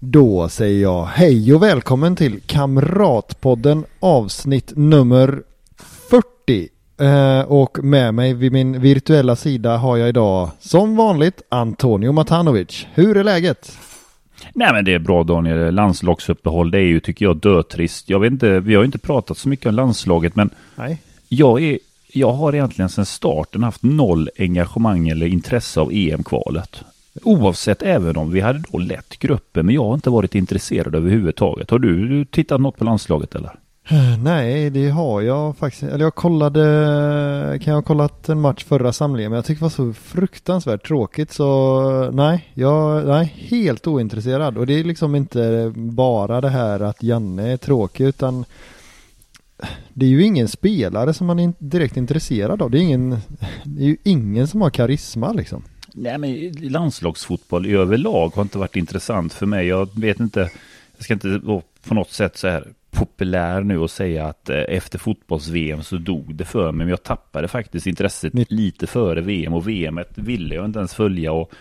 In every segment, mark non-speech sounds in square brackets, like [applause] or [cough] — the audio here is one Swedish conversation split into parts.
Då säger jag hej och välkommen till Kamratpodden avsnitt nummer 40. Eh, och med mig vid min virtuella sida har jag idag som vanligt Antonio Matanovic. Hur är läget? Nej men det är bra Daniel. Landslagsuppehåll det är ju tycker jag dötrist. Jag vet inte, vi har ju inte pratat så mycket om landslaget men Nej. jag, är, jag har egentligen sedan starten haft noll engagemang eller intresse av EM-kvalet. Oavsett även om vi hade då lett gruppen men jag har inte varit intresserad överhuvudtaget. Har du, tittat något på landslaget eller? Eh, nej, det har jag faktiskt. Eller jag kollade, kan jag ha kollat en match förra samlingen, men jag tyckte det var så fruktansvärt tråkigt så eh, nej, jag är helt ointresserad. Och det är liksom inte bara det här att Janne är tråkig utan eh, det är ju ingen spelare som man är direkt intresserad av. Det är, ingen, det är ju ingen som har karisma liksom. Nej men landslagsfotboll i överlag har inte varit intressant för mig. Jag vet inte, jag ska inte vara på något sätt så här populär nu och säga att eh, efter fotbolls-VM så dog det för mig. Men jag tappade faktiskt intresset lite före VM och VM ville jag inte ens följa. Och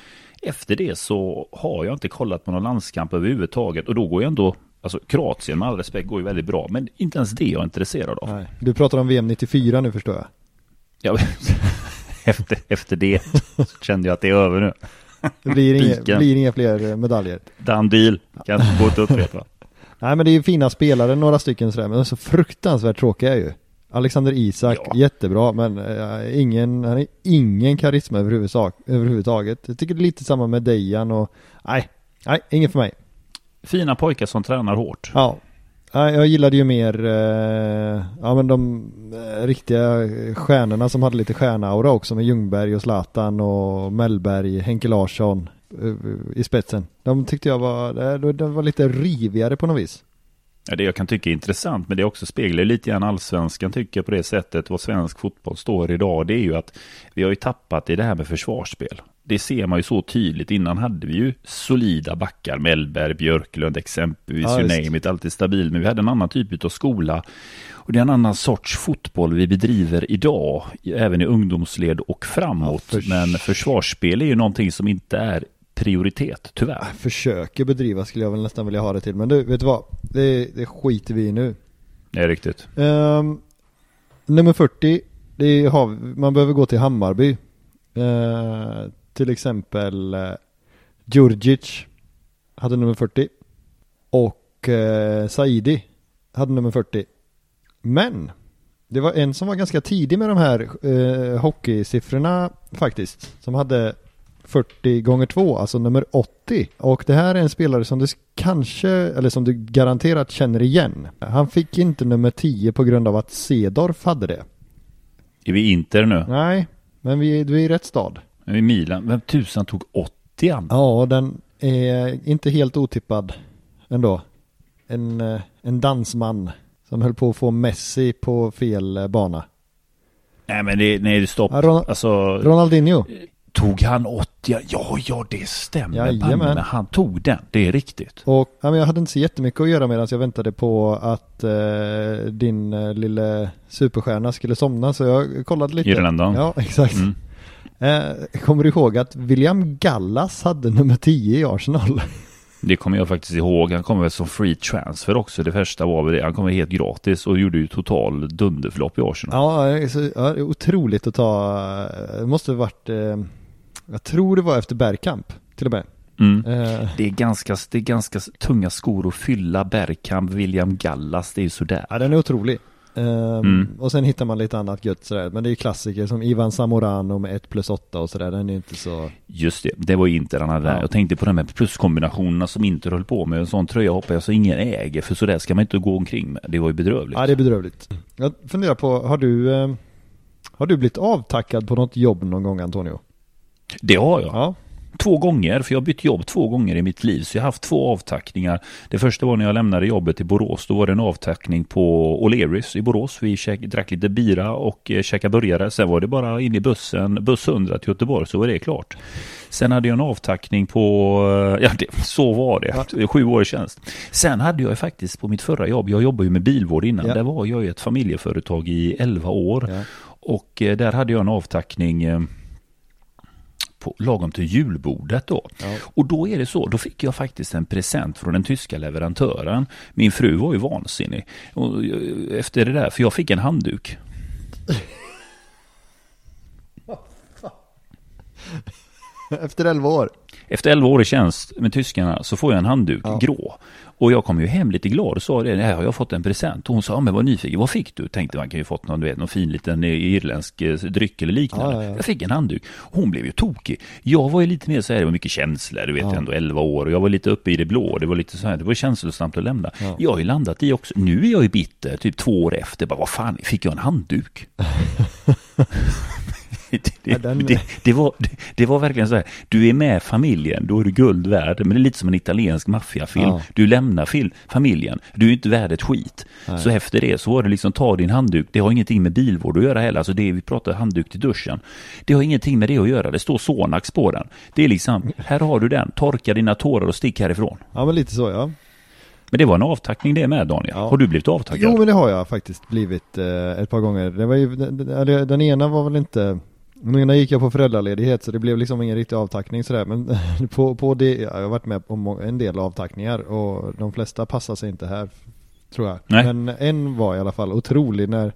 efter det så har jag inte kollat på någon landskamp överhuvudtaget. Och då går jag ändå, alltså Kroatien med all respekt går ju väldigt bra. Men inte ens det jag är intresserad av. Nej. Du pratar om VM 94 nu förstår jag. Ja, [laughs] efter, efter det kände jag att det är över nu. Det blir inga, blir inga fler eh, medaljer. Done deal, kan inte gå till upprepa. Nej men det är ju fina spelare, några stycken sådär, men så fruktansvärt tråkiga ju. Alexander Isak, Ja. jättebra, men eh, ingen, han har ingen karisma överhuvudsak, överhuvudtaget. Jag tycker det är lite samma med Dejan och, nej, nej, inget för mig. Fina pojkar som tränar hårt. Ja. Nej, jag gillade ju mer, eh, ja men de eh, riktiga stjärnorna som hade lite stjärnaura också med Ljungberg och Zlatan och Mellberg, Henke Larsson eh, i spetsen. De tyckte jag var, eh, de- var lite rivigare på något vis. Ja, det jag kan tycka är intressant, men det också speglar lite grann allsvenskan tycker jag på det sättet, vad svensk fotboll står idag, det är ju att vi har ju tappat i det här med försvarsspel. Det ser man ju så tydligt. Innan hade vi ju solida backar, Mellberg, Björklund exempelvis, Ja, you name it, alltid stabil, men vi hade en annan typ av skola. Och det är en annan sorts fotboll vi bedriver idag, även i ungdomsled och framåt. Ja, förs- Men försvarsspel är ju någonting som inte är prioritet, tyvärr. försöker bedriva skulle jag väl nästan vilja ha det till. Men du, vet du vad? Det, det skiter vi i nu. Det är riktigt. Ehm, nummer 40, det har, man behöver gå till Hammarby. Ehm, till exempel uh, Djurdjic hade nummer 40. Och uh, Saidi hade nummer 40. Men det var en som var ganska tidig med de här uh, hockeysiffrorna faktiskt. Som hade 40 gånger 2, alltså nummer 80. Och det här är en spelare som du kanske, eller som du garanterat känner igen. Han fick inte nummer 10 på grund av att Sedorf hade det. Är vi Inter nu? Nej, men vi, du är i rätt stad. Vi Milan? Vem tusan tog 80 an? Ja, den är inte helt otippad ändå. En, eh, en dansman som höll på att få Messi på fel eh, bana. Nej men det, nej, det stopp. Ja, Ron- Alltså, Ronaldinho. tog han 80? Ja, ja det stämmer. Jajamän. han tog den, det är riktigt. Och ja, men jag hade inte så jättemycket att göra medan jag väntade på att eh, din eh, lille superstjärna skulle somna så jag kollade lite. Irlanda. Ja, exakt. Mm. Eh, kommer du ihåg att William Gallas hade nummer 10 i Arsenal? Det kommer jag faktiskt ihåg. Han kom väl som free transfer också. Det första var väl det. Han kom helt gratis och gjorde ju total dunderflopp i Arsenal. Ja, det är så, ja, otroligt att ta, det måste ha varit, eh, jag tror det var efter Bergkamp till och med. Mm. Eh, Det, är ganska, det är ganska tunga skor att fylla. Bergkamp, William Gallas, det är ju sådär. ja, den är otrolig. Eh, Mm. Och sen hittar man lite annat gött sådär, men det är ju klassiker som Ivan Zamorano med 1 plus 8 och sådär, den är inte så Just det, det var ju Inter han hade. Ja. Jag tänkte på de här pluskombinationerna som Inter höll på med. En sån tröja hoppas jag så ingen äger, för så där ska man inte gå omkring med. Det var ju bedrövligt. Ja, det är bedrövligt. Jag funderar på, har du, eh, har du blivit avtackad på något jobb någon gång Antonio? Det har jag. Ja. Två gånger, för jag har bytt jobb två gånger i mitt liv, så jag har haft två avtackningar. Det första var när jag lämnade jobbet i Borås, då var det en avtackning på O'Learys i Borås. Vi käk, drack lite bira och eh, käkade burgare. Sen var det bara in i bussen, buss 100 till Göteborg, så var det klart. Sen hade jag en avtackning på, eh, ja det, så var det, sju år i tjänst. Sen hade jag faktiskt på mitt förra jobb, jag jobbade ju med bilvård innan, ja. där var jag i ett familjeföretag i elva år. Ja. Och eh, där hade jag en avtackning på, lagom till julbordet då. Ja. Och då är det så, då fick jag faktiskt en present från den tyska leverantören. Min fru var ju vansinnig och, efter det där, för jag fick en handduk. Efter 11 år? Efter 11 år i tjänst med tyskarna så får jag en handduk, ja. grå. Och jag kom ju hem lite glad och sa det, här har jag fått en present. Och hon sa, men vad nyfiken, vad fick du? Tänkte man kan ju fått någon, du vet, någon fin liten eh, irländsk eh, dryck eller liknande. Ja, ja, jag fick en handduk. Hon blev ju tokig. Jag var ju lite mer så här, det var mycket känslor, du vet, ändå 11 år. Och jag var lite uppe i det blå, det var lite så här, det var känslosamt att lämna. Jag har ju landat i också, nu är jag ju bitter, typ två år efter, bara vad fan, fick jag en handduk? [laughs] [laughs] det, det, det, var, det, var verkligen så här, du är med familjen, då är du guld värd. Men det är lite som en italiensk maffiafilm. Ja. Du lämnar fil, familjen, du är inte värd ett skit. Nej. Så efter det så var det liksom, ta din handduk, det har ingenting med bilvård att göra heller. Alltså det vi pratar handduk till duschen. Det har ingenting med det att göra, det står Sonax på den. Det är liksom, här har du den, torka dina tårar och stick härifrån. Ja men lite så ja. Men det var en avtackning det med Daniel. Ja. Har du blivit avtackad? Jo men det har jag faktiskt blivit eh, ett par gånger. Det var ju, den, den ena var väl inte men gick jag på föräldraledighet så det blev liksom ingen riktig avtackning sådär men [laughs] på, på det, jag har varit med på en del avtackningar och de flesta passar sig inte här tror jag. Nej. Men en var i alla fall otrolig när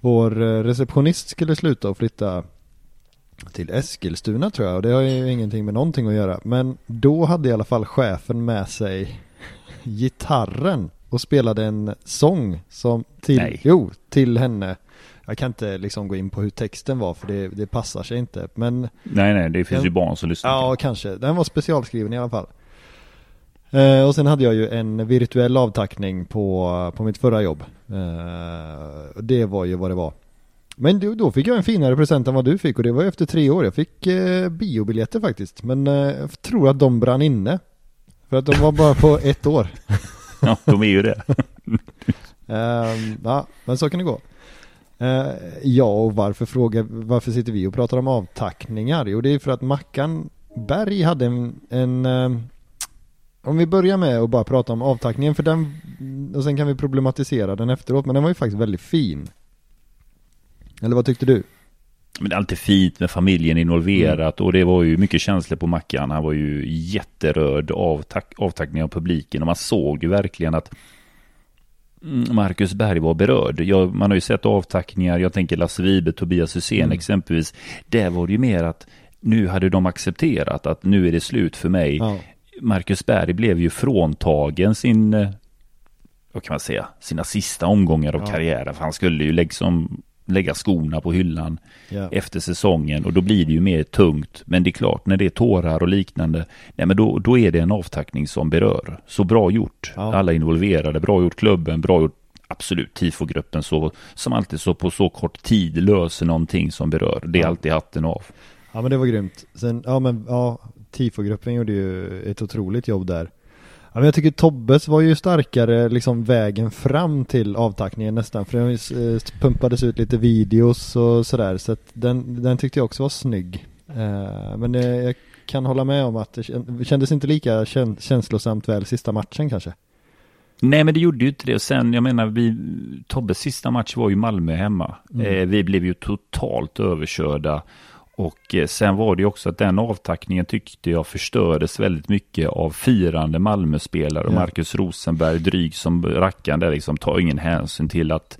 vår eh, receptionist skulle sluta och flytta till Eskilstuna tror jag och det har ju ingenting med någonting att göra men då hade i alla fall chefen med sig [laughs] gitarren och spelade en sång som till, Nej. jo, till henne jag kan inte liksom gå in på hur texten var för det, det passar sig inte. Men nej, nej, det finns den, ju barn som lyssnar. Ja, kanske. Den var specialskriven i alla fall. Eh, och sen hade jag ju en virtuell avtackning på, på mitt förra jobb. Eh, det var ju vad det var. Men då, då fick jag en finare present än vad du fick och det var efter tre år. Jag fick eh, biobiljetter faktiskt. Men eh, jag tror att de brann inne. För att de var bara på ett år. [laughs] ja, de är ju det. [laughs] Ehm, ja, men så kan det gå. Uh, ja, och varför frågar, varför sitter vi och pratar om avtackningar? Jo, det är för att Mackan Berg hade en, en uh, om vi börjar med att bara prata om avtackningen, för den, och sen kan vi problematisera den efteråt, men den var ju faktiskt väldigt fin. Eller vad tyckte du? Men det är alltid fint med familjen involverat mm. och det var ju mycket känslor på Mackan. Han var ju jätterörd av avtackningen av publiken och man såg ju verkligen att Marcus Berg var berörd. Jag, man har ju sett avtackningar, jag tänker Lasse Vibe, Tobias Hysén mm. exempelvis. Där var det ju mer att nu hade de accepterat att nu är det slut för mig. Ja. Marcus Berg blev ju fråntagen sin, eh, vad kan man säga, sina sista omgångar av ja. karriären. För han skulle ju liksom lägga skorna på hyllan yeah. efter säsongen och då blir det ju mer tungt. Men det är klart, när det är tårar och liknande, nej men då, då är det en avtackning som berör. Så bra gjort, ja. alla involverade, bra gjort klubben, bra gjort absolut tifogruppen så, som alltid så på så kort tid löser någonting som berör. Det är ja. alltid hatten av. Ja men det var grymt. Sen, ja men ja, tifogruppen gjorde ju ett otroligt jobb där. Men jag tycker Tobbes var ju starkare liksom vägen fram till avtackningen nästan för det eh, pumpades ut lite videos och sådär så att den, den tyckte jag också var snygg. Uh, men det, jag kan hålla med om att det kändes inte lika känslosamt väl sista matchen kanske. Nej, men det gjorde ju inte det. Och sen, jag menar, vi, Tobbes sista match var ju Malmö hemma. Mm. Eh, vi blev ju totalt överkörda och eh, sen var det ju också att den avtackningen tyckte jag förstördes väldigt mycket av firande Malmöspelare och ja. Marcus Rosenberg dryg som rackaren där liksom tar ingen hänsyn till att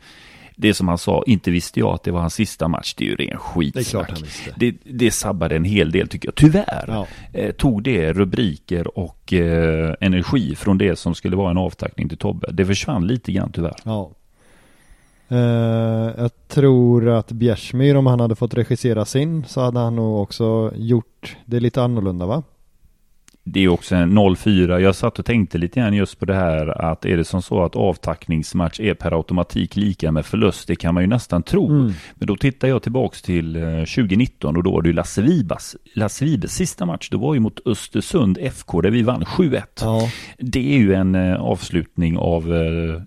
det som han sa, inte visste jag att det var hans sista match, det är ju ren skitsnack. Det, det, det sabbade en hel del tycker jag, tyvärr. Ja. Eh, tog det rubriker och eh, energi från det som skulle vara en avtackning till Tobbe. Det försvann lite grann tyvärr. Ja, Uh, jag tror att Bjärsmyr, om han hade fått regissera sin, så hade han nog också gjort det lite annorlunda va? Det är också en 0-4. Jag satt och tänkte lite grann just på det här att är det som så att avtackningsmatch är per automatik lika med förlust? Det kan man ju nästan tro. Mm. Men då tittar jag tillbaks till eh, 2019 och då var det ju Lasse Vibas, Lasse Vibes sista match. Det var ju mot Östersund FK där vi vann 7-1. Ja, Det är ju en eh, avslutning av eh,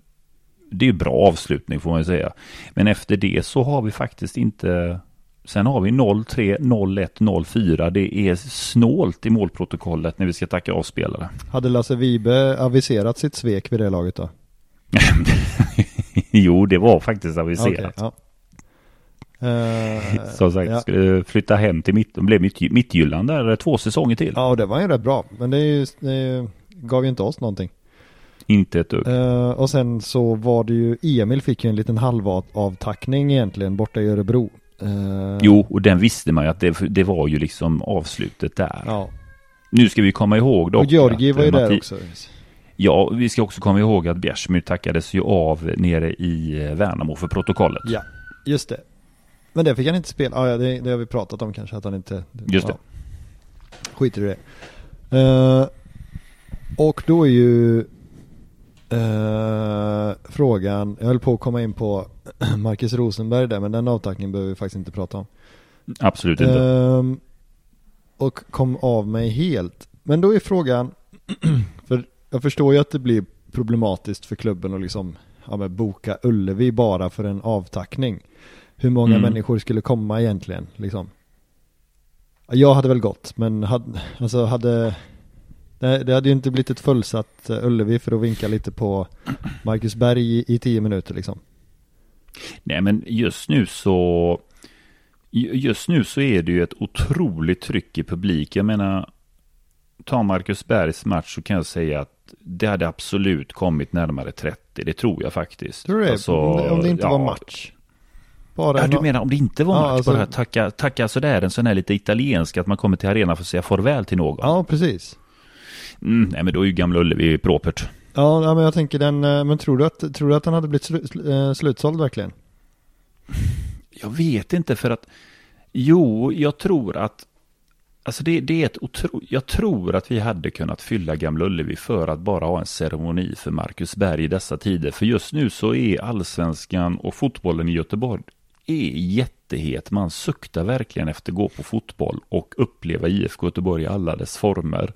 det är ju bra avslutning får man ju säga. Men efter det så har vi faktiskt inte Sen har vi 0-3, 0-1, 0-4. Det är snålt i målprotokollet när vi ska tacka av spelare. hade Lasse Vibe aviserat sitt svek vid det laget då? [laughs] jo, det var faktiskt aviserat. Okej, ja. Eh, [laughs] Som sagt, ja. skulle flytta hem till mitt, blev mitt, Mittjylland där två säsonger till. Ja, och det var ju rätt bra. Men det, ju, det gav ju inte oss någonting. Inte ett dugg. Eh, och sen så var det ju, Emil fick ju en liten halvavtackning egentligen borta i Örebro. Eh, Jo, och den visste man ju att det, det var ju liksom avslutet där. Ja, Nu ska vi komma ihåg dock och Georgi var ju eh, där också. Ja, vi ska också komma ihåg att Bjärsmyr tackades ju av nere i Värnamo för protokollet. Ja, just det. Men det fick han inte spela. Ah, ja, det, det har vi pratat om kanske att han inte... Just det. Skiter i det. Eh, och då är ju eh, frågan, jag höll på att komma in på [clears throat] Marcus Rosenberg där, men den avtackningen behöver vi faktiskt inte prata om. Absolut inte. Ehm, och kom av mig helt. Men då är frågan, [clears throat] för jag förstår ju att det blir problematiskt för klubben att liksom ja, men boka Ullevi bara för en avtackning. Hur många Mm. människor skulle komma egentligen? Liksom? Ja, Jag hade väl gått, men hade, alltså hade det, det hade ju inte blivit ett fullsatt eh, Ullevi för att vinka lite på Marcus Berg i, i tio minuter liksom. Nej, men just nu så Just nu så är det ju ett otroligt tryck i publik. Jag menar, ta Marcus Bergs match så kan jag säga att det hade absolut kommit närmare 30. Det tror jag faktiskt. Tror du det? Alltså, om, det inte ja. var match? Bara Ja, du menar om det inte var Ja, match, alltså- bara tacka, tacka sådär en sån här lite italiensk, att man kommer till arenan för att säga farväl till någon. Ja, precis. Mm, nej, men då är ju Gamla Ullevi propert. Ja, men jag tänker den, eh, men tror du att, tror du att han hade blivit slu, slu- eh, slutsåld verkligen? Jag vet inte för att, jo, jag tror att, alltså det, det är ett otro, jag tror att vi hade kunnat fylla Gamla Ullevi för att bara ha en ceremoni för Marcus Berg i dessa tider. För just nu så är allsvenskan och fotbollen i Göteborg är jättehet. Man suktar verkligen efter att gå på fotboll och uppleva IFK Göteborg i alla dess former.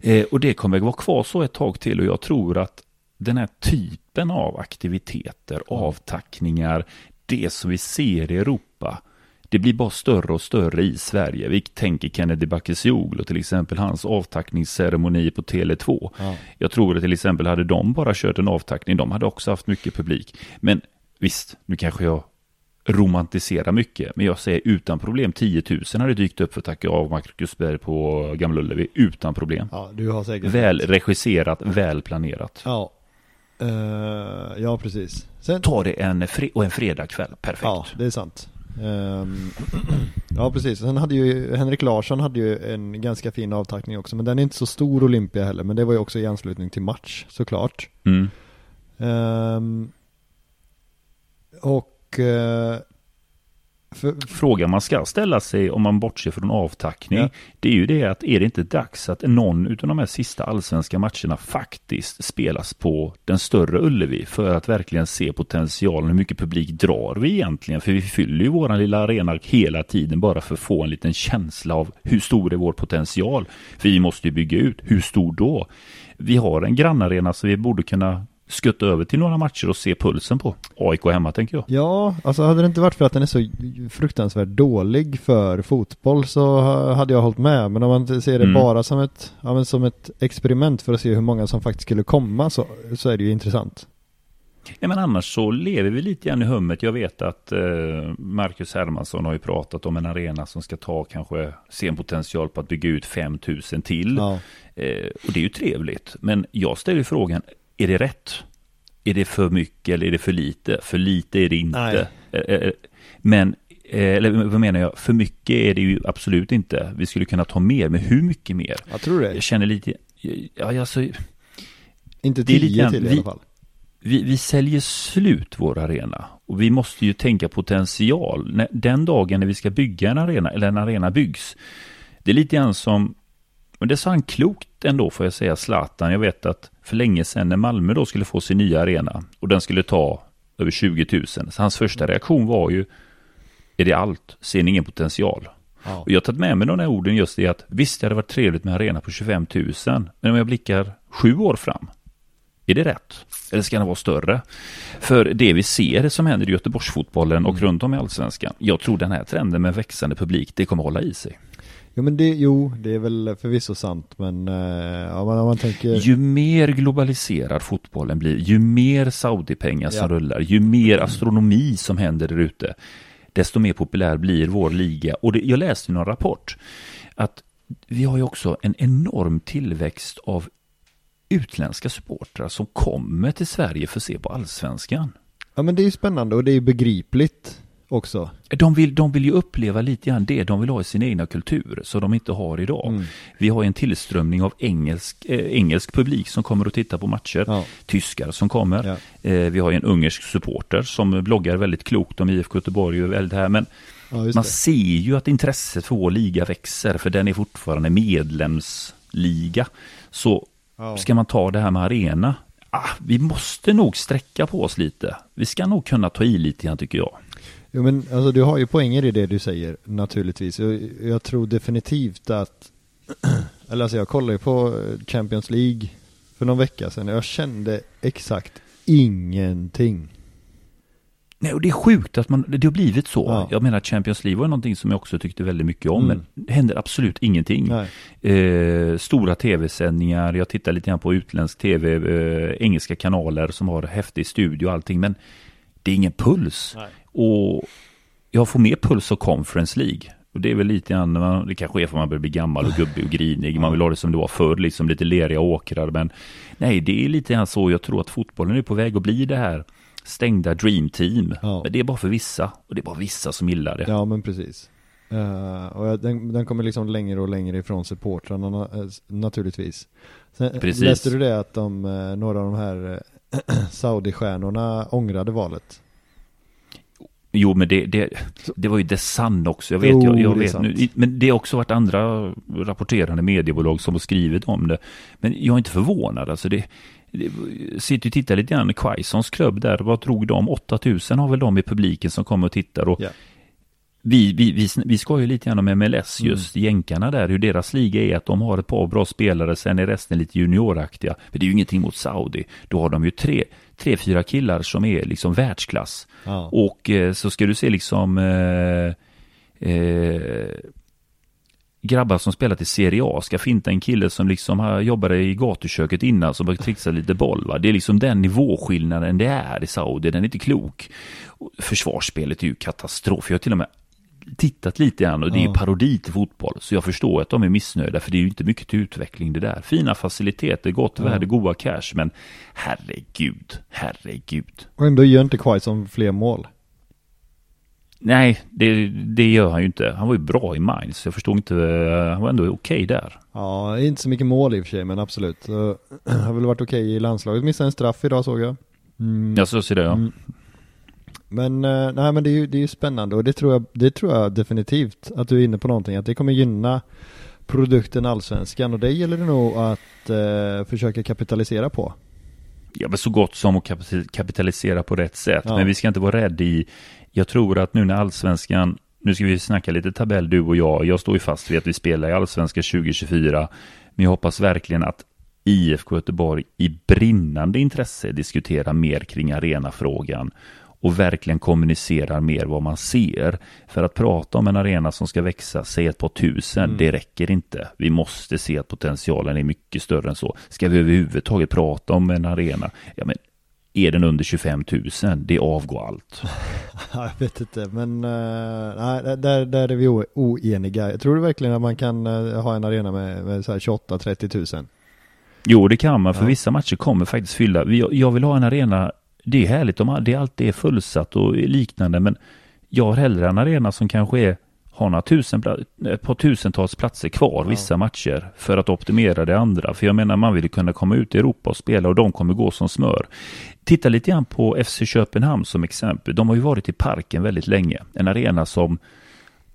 Eh, och det kommer att vara kvar så ett tag till och jag tror att den här typen av aktiviteter, avtackningar, det som vi ser i Europa, det blir bara större och större i Sverige. Vi tänker Kennedy Bakircioglu till exempel, hans avtackningsceremoni på Tele2. Ja. Jag tror att till exempel hade de bara kört en avtackning, de hade också haft mycket publik. Men visst, nu kanske jag romantiserar mycket, men jag säger utan problem 10 000 hade dykt upp för att tacka av Marcus Berg på Gamla Ullevi utan problem. Ja, du har säkert Väl regisserat, väl planerat. Ja. Eh, ja, precis. Sen, Ta det en, fre- och en fredagkväll, perfekt. ja, det är sant. Ehm, [clears throat] ja, precis. Sen hade ju Henrik Larsson hade ju en ganska fin avtackning också, men den är inte så stor Olympia heller, men det var ju också i anslutning till match såklart. Mm. Ehm, och eh, för, Frågan man ska ställa sig om man bortser från avtackning, Ja. det är ju det att är det inte dags att någon utav de här sista allsvenska matcherna faktiskt spelas på den större Ullevi för att verkligen se potentialen, hur mycket publik drar vi egentligen? För vi fyller ju våran lilla arena hela tiden bara för att få en liten känsla av hur stor är vår potential? För vi måste ju bygga ut, hur stor då? Vi har en grannarena så vi borde kunna skutta över till några matcher och se pulsen på. AIK hemma tänker jag. Ja, alltså hade det inte varit för att den är så fruktansvärt dålig för fotboll så ha- hade jag hållit med. Men om man ser det Mm. bara som ett, ja, men som ett experiment för att se hur många som faktiskt skulle komma så, så är det ju intressant. Ja, men annars så lever vi lite grann i hummet. Jag vet att eh, Marcus Hermansson har ju pratat om en arena som ska ta kanske, se en potential på att bygga ut 5000 till. Ja, Eh, och det är ju trevligt. Men jag ställer frågan, är det rätt? Är det för mycket eller är det för lite? För lite är det inte. Nej. Eh, eh, men, eh, eller vad menar jag? För mycket är det ju absolut inte. Vi skulle kunna ta mer, men hur mycket mer? jag tror det. Jag känner lite, ja, alltså, Inte lite tio grann- till i vi- alla fall. vi, vi säljer slut vår arena. Och vi måste ju tänka potential. Den dagen när vi ska bygga en arena, eller en arena byggs. Det är lite grann som Men det sa han klokt ändå får jag säga, Zlatan. Jag vet att för länge sedan när Malmö då skulle få sin nya arena och den skulle ta över 20 000. Så hans första reaktion var ju, är det allt? Ser ni ingen potential? Ja. Och jag har tagit med mig de här orden just det att visst det hade varit trevligt med en arena på 25 000. Men om jag blickar sju år fram, är det rätt? Eller ska den vara större? För det vi ser som händer i Göteborgsfotbollen och mm. runt om i allsvenskan. Jag tror den här trenden med växande publik, det kommer hålla i sig. Jo men det, jo, det är väl förvisso sant men uh, om, man, om man tänker Ju mer globaliserad fotbollen blir, ju mer Saudi-pengar som ja. rullar, ju mer astronomi som händer där ute desto mer populär blir vår liga. Och det, jag läste i någon rapport att vi har ju också en enorm tillväxt av utländska supportrar som kommer till Sverige för att se på allsvenskan. Ja men det är ju spännande och det är begripligt också. De vill, de vill ju uppleva lite grann det de vill ha i sin egna kultur, som de inte har idag. Mm. Vi har en tillströmning av engelsk, eh, engelsk publik som kommer att titta på matcher, ja. tyskar som kommer. Ja. Eh, vi har en ungersk supporter som bloggar väldigt klokt om IFK Göteborg och väldigt här, men ja, man ser ju att intresset för vår liga växer, för den är fortfarande medlemsliga. Så ska man ta det här med arena, ah, vi måste nog sträcka på oss lite. Vi ska nog kunna ta i lite grann tycker jag. Jo men alltså du har ju poänger i det du säger naturligtvis. Jag, jag tror definitivt att, [clears throat] eller alltså jag kollade ju på Champions League för någon vecka sedan och jag kände exakt ingenting. Nej, och det är sjukt att man, det har blivit så. Ja. Jag menar Champions League var någonting som jag också tyckte väldigt mycket om, mm. men det händer absolut ingenting. Eh, stora tv-sändningar, jag tittar lite grann på utländsk tv, eh, engelska kanaler som har häftig studio och allting, men det är ingen puls. Nej. Och jag får mer puls av Conference League. Och det är väl lite grann, det kanske är för att man börjar bli gammal och gubbig och grinig. Man vill ha det som det var förr, liksom lite leriga åkrar. Men nej, det är lite grann så jag tror att fotbollen är på väg att bli det här stängda dream team. Ja. Men det är bara för vissa. Och det är bara vissa som gillar det. Ja, men precis. Uh, och den, den, kommer liksom längre och längre ifrån supportrarna uh, naturligtvis. Sen, Precis. Läste du det att de, uh, några av de här [clears throat] Saudi-stjärnorna ångrade valet? Jo, men det, det, det var ju The Sun också. Jag vet, oh, jag, jag vet nu. Men det har också varit andra rapporterande mediebolag som har skrivit om det. Men jag är inte förvånad. Alltså det, det sitter och tittar lite grann. Quaisons klubb där, vad drog de? 8000 har väl de i publiken som kommer och tittar. Och yeah. vi, vi, vi, vi ska ju lite grann om MLS, mm. just mm. jänkarna där, hur deras liga är, att de har ett par bra spelare, sen är resten lite junioraktiga. Men det är ju ingenting mot Saudi. Då har de ju tre tre, fyra killar som är liksom världsklass. Ja. Och eh, så ska du se liksom eh, eh, grabbar som spelat i Serie A ska finta en kille som liksom jobbade i gatuköket innan som har trixat lite boll. Va? Det är liksom den nivåskillnaden det är i Saudi, den är inte klok. Försvarsspelet är ju katastrof. Jag har till och med tittat lite grann och det är parodi till fotboll. Så jag förstår att de är missnöjda för det är ju inte mycket till utveckling det där. Fina faciliteter, gott värde, goda cash men herregud, herregud. Och ändå gör inte Quaison fler mål. Nej, det, det gör han ju inte. Han var ju bra i Mainz. Jag förstod inte, han var ändå okej okay där. Ja, inte så mycket mål i och för sig, men absolut. [clears throat] Han har väl varit okej okay i landslaget. Missade en straff idag såg jag. Mm. Ja, så ser det ja. Mm. Men, eh, nej men det är ju, det är spännande och det tror, jag, det tror jag definitivt att du är inne på någonting, att det kommer gynna produkten allsvenskan och det gäller det nog att eh, försöka kapitalisera på. Ja men så gott som att kapitalisera på rätt sätt, ja. men vi ska inte vara rädda i, jag tror att nu när allsvenskan, nu ska vi snacka lite tabell du och jag, jag står ju fast vid att vi spelar i allsvenskan 2024, men jag hoppas verkligen att IFK Göteborg i brinnande intresse diskuterar mer kring arenafrågan och verkligen kommunicerar mer vad man ser. För att prata om en arena som ska växa, säg ett par tusen, mm. det räcker inte. Vi måste se att potentialen är mycket större än så. Ska vi överhuvudtaget prata om en arena, ja men är den under 25 000, det avgår allt. [laughs] jag vet inte, men uh, nej, där, där är vi oeniga. Jag tror du verkligen att man kan uh, ha en arena med, med 28-30 000? Jo, det kan man, för ja. vissa matcher kommer faktiskt fylla. Jag vill ha en arena det är härligt om det alltid är fullsatt och liknande, men jag har hellre en arena som kanske är har några tusen, ett par tusentals platser kvar ja. vissa matcher för att optimera det andra. För jag menar man vill kunna komma ut i Europa och spela och de kommer gå som smör. Titta lite grann på FC Köpenhamn som exempel. De har ju varit i parken väldigt länge. En arena som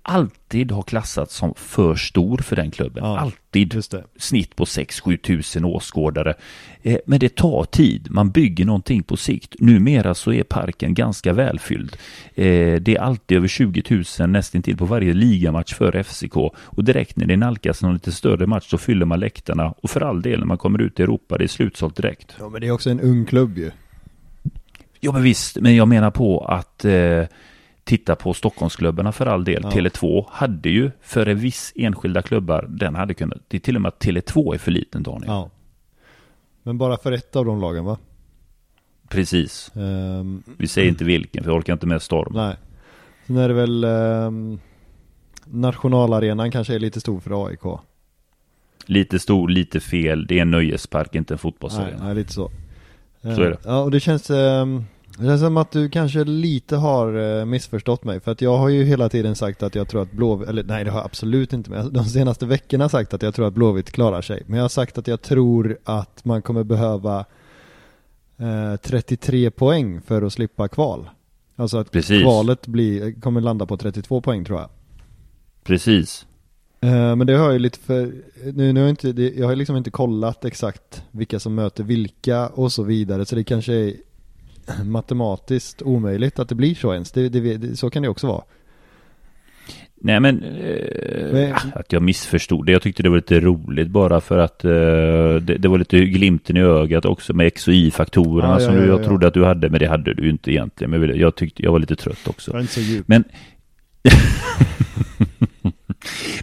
alltid har klassats som för stor för den klubben. Ja, alltid. Snitt på 6-7 tusen åskådare. Eh, men det tar tid. Man bygger någonting på sikt. Numera så är parken ganska välfylld. Eh, det är alltid över 20 000 nästintill på varje ligamatch för FCK. Och direkt när det nalkas någon lite större match så fyller man läktarna. Och för all del när man kommer ut i Europa, det är slutsålt direkt. Ja men det är också en ung klubb ju. Ja men visst, men jag menar på att eh, titta på Stockholmsklubbarna för all del. Ja. Tele2 hade ju för en viss enskilda klubbar, den hade kunnat, det är till och med att Tele2 är för liten Daniel. Ja. Men bara för ett av de lagen va? Precis. Ehm, Vi säger inte vilken, för jag orkar inte med storm. nej. Sen är det väl ehm, Nationalarenan kanske är lite stor för AIK. Lite stor, lite fel. Det är en nöjespark, inte en Nej, fotbollsarena. nej, lite så. Så är det. Ja, och det känns, ehm, det känns som att du kanske lite har eh, missförstått mig. För att jag har ju hela tiden sagt att jag tror att Blåvitt, eller nej det har jag absolut inte, men de senaste veckorna sagt att jag tror att Blåvitt klarar sig. Men jag har sagt att jag tror att man kommer behöva eh, 33 poäng för att slippa kval. Alltså att Precis. kvalet blir, kommer landa på 32 poäng tror jag. Precis. Eh, Men det har jag ju lite för, nu, nu har jag inte, det, jag har liksom inte kollat exakt vilka som möter vilka och så vidare. Så det kanske är matematiskt omöjligt att det blir så ens. Det, det, det, så kan det också vara. Nej men, eh, ah, att jag missförstod det. Jag tyckte det var lite roligt bara för att eh, det, det var lite glimten i ögat också med X och Y-faktorerna Ja, ja, som ja, jag ja. trodde att du hade, men det hade du inte egentligen. Men jag jag tyckte jag var lite trött också. Jag är inte så djup. Men [laughs]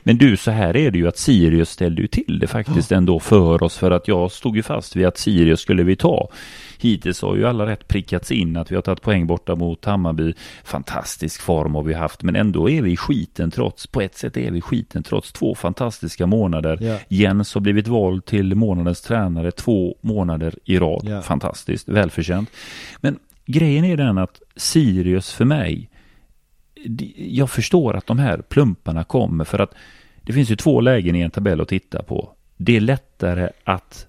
Men du, så här är det ju att Sirius ställde ju till det faktiskt ändå för oss för att jag stod ju fast vid att Sirius skulle vi ta. Hittills har ju alla rätt prickats in att vi har tagit poäng borta mot Hammarby. Fantastisk form har vi haft, men ändå är vi i skiten trots, på ett sätt är vi i skiten trots två fantastiska månader. Ja. Jens har blivit vald till månadens tränare två månader i rad. Ja. Fantastiskt, välförtjänt. Men grejen är den att Sirius för mig, jag förstår att de här plumparna kommer för att det finns ju två lägen i en tabell att titta på. Det är lättare att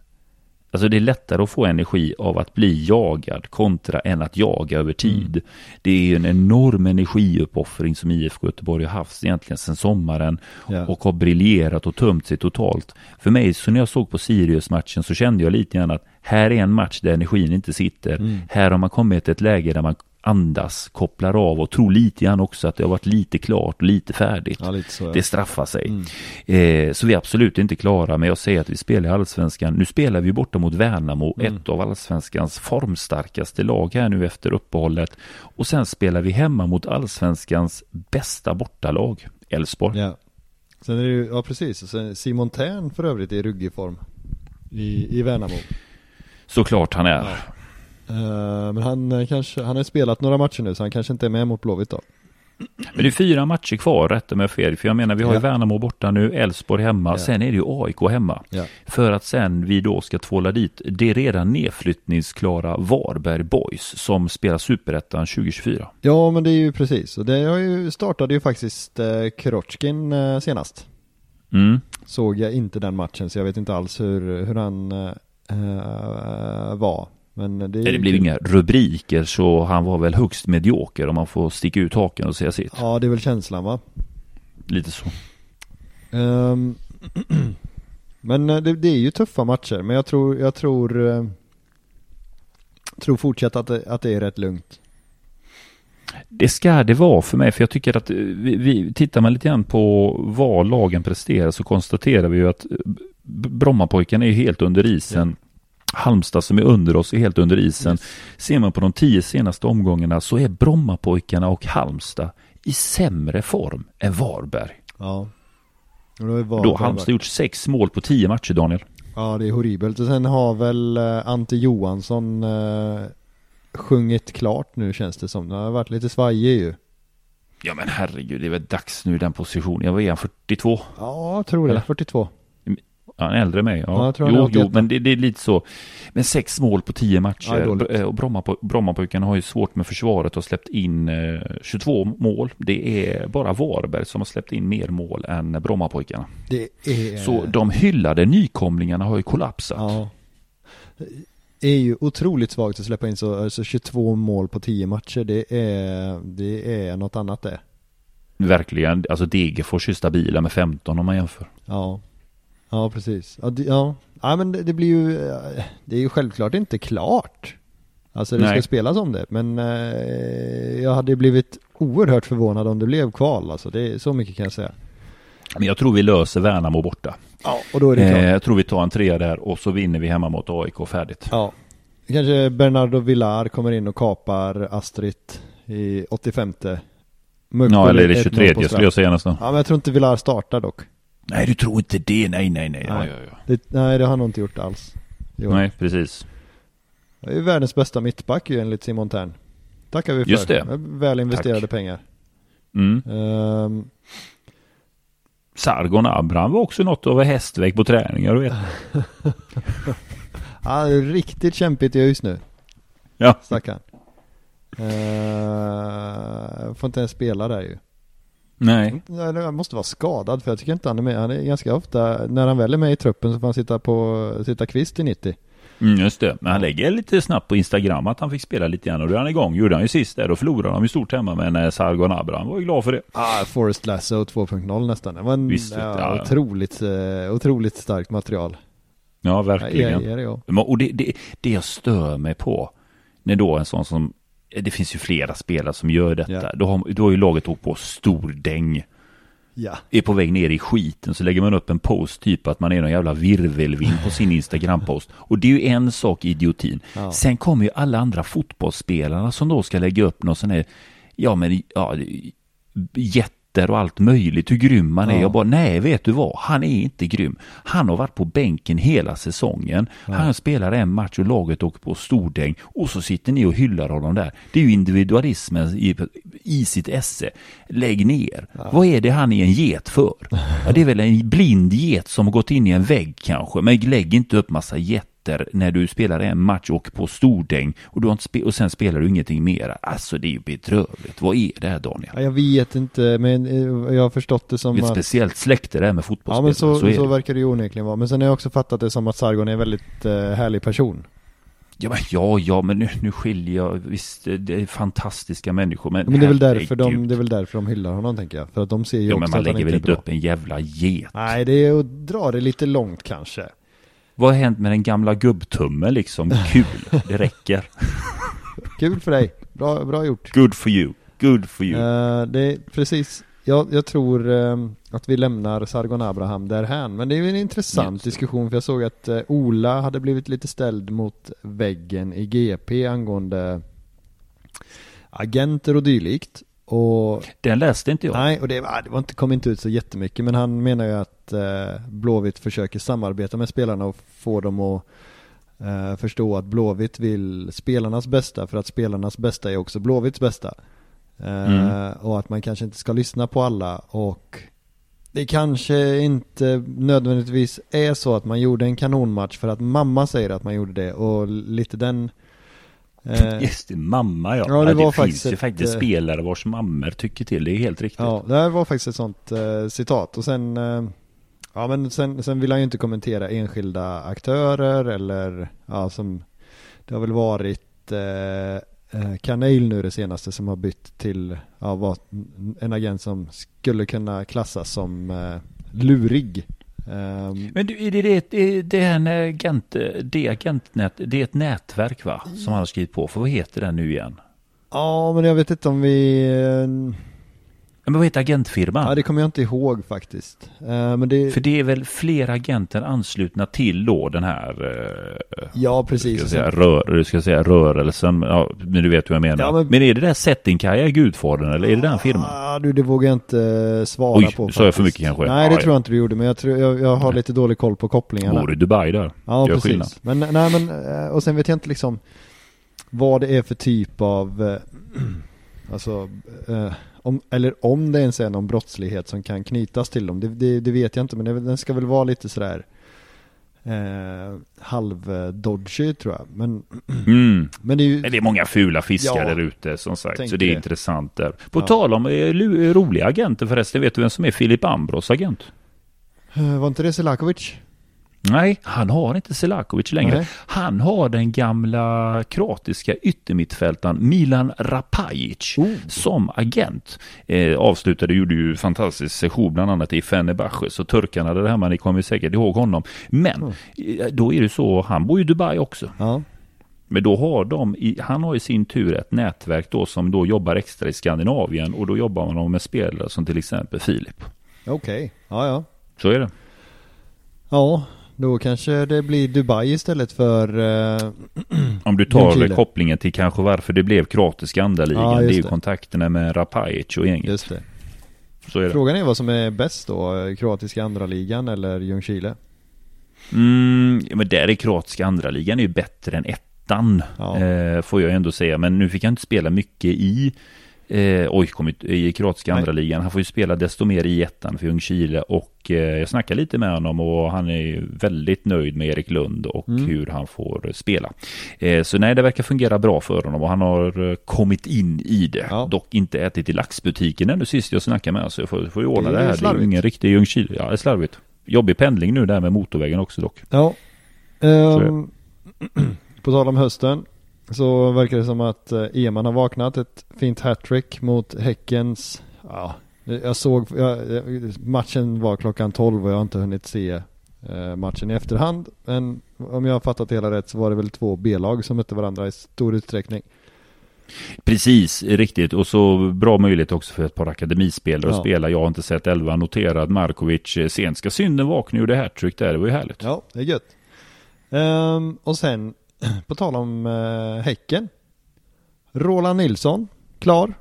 Alltså det är lättare att få energi av att bli jagad kontra än att jaga över tid. Det är en enorm energiuppoffring som IFK Göteborg har haft egentligen sedan sommaren Ja. och har briljerat och tömt sig totalt. För mig, så när jag såg på Sirius-matchen så kände jag lite grann att här är en match där energin inte sitter. Mm. Här har man kommit till ett läge där man andas, kopplar av och tror lite grann också att det har varit lite klart och lite färdigt. Ja, lite så. Ja. Det straffar sig. Mm. Eh, så vi är absolut inte klara, men jag säger att vi spelar i allsvenskan. Nu spelar vi borta mot Värnamo, Mm. ett av allsvenskans formstarkaste lag här nu efter uppehållet. Och sen spelar vi hemma mot allsvenskans bästa bortalag, Elfsborg. Ja. Sen är det ju, ja precis. Sen Simon Tern för övrigt är i ruggig form. I, i Värnamo. Såklart han är. Ja. Eh, men han eh, kanske, han har spelat några matcher nu så han kanske inte är med mot Blåvitt då. Men det är fyra matcher kvar, rätta mig fel. För jag menar, vi har ju Ja. Värnamo borta nu, Elfsborg hemma, Ja. sen är det ju AIK hemma. Ja. För att sen vi då ska tvåla dit det redan nedflyttningsklara Varberg Boys som spelar Superettan 2024. Ja men det är ju precis. Och det har ju, startade ju faktiskt eh, Krotskin eh, senast. Mm. Såg jag inte den matchen så jag vet inte alls hur, hur han eh, eh, var. Men det, ju Det blev inga rubriker så han var väl högst medioker om man får sticka ut haken och säga sitt. Ja det är väl känslan va? Lite så. Ehm, [clears throat] men eh, det, det är ju tuffa matcher, men jag tror, jag tror, eh, tror fortsatt att det, att det är rätt lugnt. Det ska det vara för mig, för jag tycker att eh, vi, vi tittar man lite grann på vad lagen presterar så konstaterar vi ju att Brommapojkarna är ju helt under isen. Halmstad som är under oss är helt under isen. Ser man på de tio senaste omgångarna så är Brommapojkarna och Halmstad i sämre form än Varberg. Ja. Och då är Då Varberg har Halmstad gjort sex mål på tio matcher, Daniel. Ja det är horribelt. Och sen har väl eh, Ante Johansson eh, sjungit klart nu känns det som. Det har varit lite svajig ju. Ja men herregud, det är väl dags nu i den positionen. Jag var igen 42. Ja, jag tror det. Eller? 42. Ja, han är äldre än mig. Ja, Ja, jo, jo, 88. men det, det är lite så. Men sex mål på tio Ja, matcher. dåligt. Br- och Bromma, Brommapojkarna har ju svårt med försvaret och släppt in eh, 22 mål. Det är bara Varberg som har släppt in mer mål än Brommapojkarna. Det är... Så de hyllade nykomlingarna har ju kollapsat. Ja. Det är ju otroligt svagt att släppa in så, alltså 22 mål på 10 matcher. Det är, det är något annat det. verkligen, alltså Degerfors är stabila med 15 om man jämför. Ja, ja precis. Ja, det, ja. ja men det, det blir ju, eh, det är ju självklart inte klart. Alltså det Nej. ska spelas om det, men eh, jag hade blivit oerhört förvånad om det blev kval alltså. Det är så mycket kan jag säga. Men jag tror vi löser Värnamo borta. Ja, och då är det klart. Eh, jag tror vi tar en trea där och så vinner vi hemma mot AIK färdigt. Ja. Kanske Bernardo Villar kommer in och kapar Astrid i 85 Mugg Ja, eller är det 1-0 på 23 straff. skulle jag säga nästan. Ja, men jag tror inte Villar startar dock. Nej, du tror inte det. Nej, nej, nej. Ja, Nej. ja, ja. Det, nej, det har han nog inte gjort alls. Jo. Nej, precis. Det är ju världens bästa mittback ju enligt Simon Tern. Tackar vi för. Just det. Väl investerade Tack. pengar. Mm. Ehm, Sargon Abraham var också något av en hästväg på träningar, du vet. [laughs] ja, det är riktigt kämpigt just nu. Ja. Stackarn. Uh, får inte ens spela där ju. Nej. Ja, Han måste vara skadad för jag tycker inte han är med. Han är ganska ofta, när han väl är med i truppen så får han sitta på, sitta kvist i 90. Mm, just det. Men han lägger lite snabbt på Instagram att han fick spela lite grann och då är han igång. Gjorde han ju sist där och förlorade de ju stort hemma eh, Sargon Abraham var ju glad för det. Ah, Forest Lasso 2.0 nästan. Det var en Visst, ja, ja, ja. otroligt, eh, otroligt starkt material. Ja, Ja, verkligen. det ja. Men- Och det, det, det jag stör mig på, när då en sån som, det finns ju flera spelare som gör detta, Ja. då, har, då har ju laget åkt på stor däng, Ja. är på väg ner i skiten, så lägger man upp en post typ att man är någon jävla virvelvind på sin Instagram-post. [laughs] Och det är ju en sak idiotin. Ja. Sen kommer ju alla andra fotbollsspelarna som då ska lägga upp någon sån här, ja men, ja, jätter och allt möjligt, hur grym man är. Ja. Jag bara, nej vet du vad, han är inte grym. Han har varit på bänken hela säsongen. Han spelar en match och laget åker på stordäng och så sitter ni och hyllar honom där. Det är ju individualismen i, i sitt esse. Lägg ner. Vad är det han är en get för? [laughs] Ja, det är väl en blind get som har gått in i en vägg kanske, men lägg inte upp massa getter när du spelar en match och på stordäng och, du inte och sen spelar du ingenting mer. Alltså det är ju bedrövligt. Vad är det här Daniel? Ja, jag vet inte, men eh, jag har förstått det som Det är ett att... speciellt släkte det här med Ja fotbollsspelare. men så, så, är det. verkar det ju onekligen vara. Men sen har jag också fattat det som att Sargon är en väldigt eh, härlig person. Ja, men, ja, ja, men nu, nu skiljer jag. Visst, det är fantastiska människor, men, Men det är väl därför de, det är väl därför de hyllar honom tänker jag. För att de ser ju Ja, men också man att han lägger väl inte bra. upp en jävla get? Nej, det är att dra det lite långt kanske. Vad har hänt med den gamla gubbtummen liksom? Kul, det räcker. [laughs] Kul för dig. Bra, bra gjort. Good for you, good for you. Eh, det är precis. Jag, jag tror eh, att vi lämnar Sargon Abraham därhän. Men det är ju en intressant det. diskussion för jag såg att eh, Ola hade blivit lite ställd mot väggen i GP angående agenter och dylikt. Och Den läste inte jag. Nej, och det, ah, det var inte, kom inte ut så jättemycket men han menar ju att eh, Blåvitt försöker samarbeta med spelarna och få dem att eh, förstå att Blåvitt vill spelarnas bästa för att spelarnas bästa är också Blåvitts bästa. Eh, Mm. Och att man kanske inte ska lyssna på alla och det kanske inte nödvändigtvis är så att man gjorde en kanonmatch för att mamma säger att man gjorde det och lite den eh, [laughs] Just det, mamma ja. Ja, det det var finns faktiskt ju ett, faktiskt eh, spelare vars mammor tycker till. Det är helt riktigt. Ja, det här var faktiskt ett sånt eh, citat och sen eh, Ja men sen, sen vill han ju inte kommentera enskilda aktörer eller ja som Det har väl varit eh, eh, Kanel nu det senaste som har bytt till ja, en agent som skulle kunna klassas som eh, lurig. Ehm, Men du, är det, det, det, är en agent, det agentnät, det är ett nätverk va? Som han har skrivit på. För vad heter den nu igen? ja men jag vet inte om vi eh, Men vad heter agentfirman? Ja det kommer jag inte ihåg faktiskt. Eh, men det För det är väl fler agenter anslutna till då den här eh, Ja ska precis. jag säga, rör, du ska säga rörelsen, ja, men du vet hur jag menar. Ja, men... men- är det där Settingkaja Gudfadern eller är det den firman? Ah, du, det vågar jag inte eh, svara Oj, på. sa jag för mycket kanske? Nej, det Ja, tror jag inte du gjorde, men jag, tror, jag, jag har lite dålig koll på kopplingarna. Bor i Dubai där. Ja, Gör precis. skillnad. Men, nej, men, och sen vet jag inte liksom vad det är för typ av, [clears throat] alltså, eh, om, eller om det ens är någon brottslighet som kan knytas till dem. Det, det, det vet jag inte, men det, den ska väl vara lite sådär eh, halv-dodgy tror jag. Men, Mm. [clears throat] men det är ju, det är många fula fiskar Ja, där ute som sagt, så det är intressant där. På Ja. tal om eh, lu- roliga agenter förresten, vet du vem som är Filip Ambros agent? eh, var inte det Selakovic? Nej, han har inte Selakovic längre. Nej. Han har den gamla kroatiska yttermittfältaren Milan Rapajic Oh. som agent. Eh, avslutade, gjorde ju fantastisk session bland annat i Fenerbahce, så turkarna där hemma, ni kommer säkert ihåg honom. Men eh, då är det så, han bor ju i Dubai också. Ja. Men då har de, i, han har i sin tur ett nätverk då som då jobbar extra i Skandinavien och då jobbar man med spelare som till exempel Filip. Okej. Ja, ja. Så är det. Ja, då kanske det blir Dubai istället för... eh, [clears throat] Om du tar Ljungskile. kopplingen till kanske varför det blev kroatiska andra ligan, Ja, det är ju det. kontakterna med Rapajic och gänget. just det. Så är det. Frågan är vad som är bäst då, kroatiska andra ligan eller Ljungskile? Mm, men där är kroatiska andra ligan är ju bättre än ettan. Ja. Eh, får jag ändå säga. Men nu fick han inte spela mycket i Eh, oj, kommit i kroatiska Nej. andra ligan. Han får ju spela desto mer i ettan för Ljungskile och eh, jag snackade lite med honom och han är ju väldigt nöjd med Erik Lund och Mm. hur han får spela. Eh, så nej, det verkar fungera bra för honom och han har eh, kommit in i det. Ja. Dock inte ätit i laxbutiken ännu sist jag snackade med honom, så jag får, får ju ordna Det det, är här. Det är slarvigt. ju ingen riktig Ljungskile. Ja, det är slarvigt. Jobbig pendling nu där med motorvägen också dock. Ja. Ehm, [clears throat] på tal om hösten så verkar det som att eh, Eman har vaknat. Ett fint hattrick mot Häckens. Ja, jag såg, jag, matchen var klockan 12 och jag har inte hunnit se eh, matchen i efterhand. Men om jag har fattat det hela rätt så var det väl två B-lag som mötte varandra i stor utsträckning. Precis, riktigt. Och så bra möjlighet också för ett par akademispelare att Ja. spela. Jag har inte sett elva noterad. Markovic, eh, sent ska synden vakna och gjorde hattrick där. Det var ju härligt. Ja, det är gött. Ehm, och sen, [clears throat] på tal om eh, Häcken. Roland Nilsson, klar.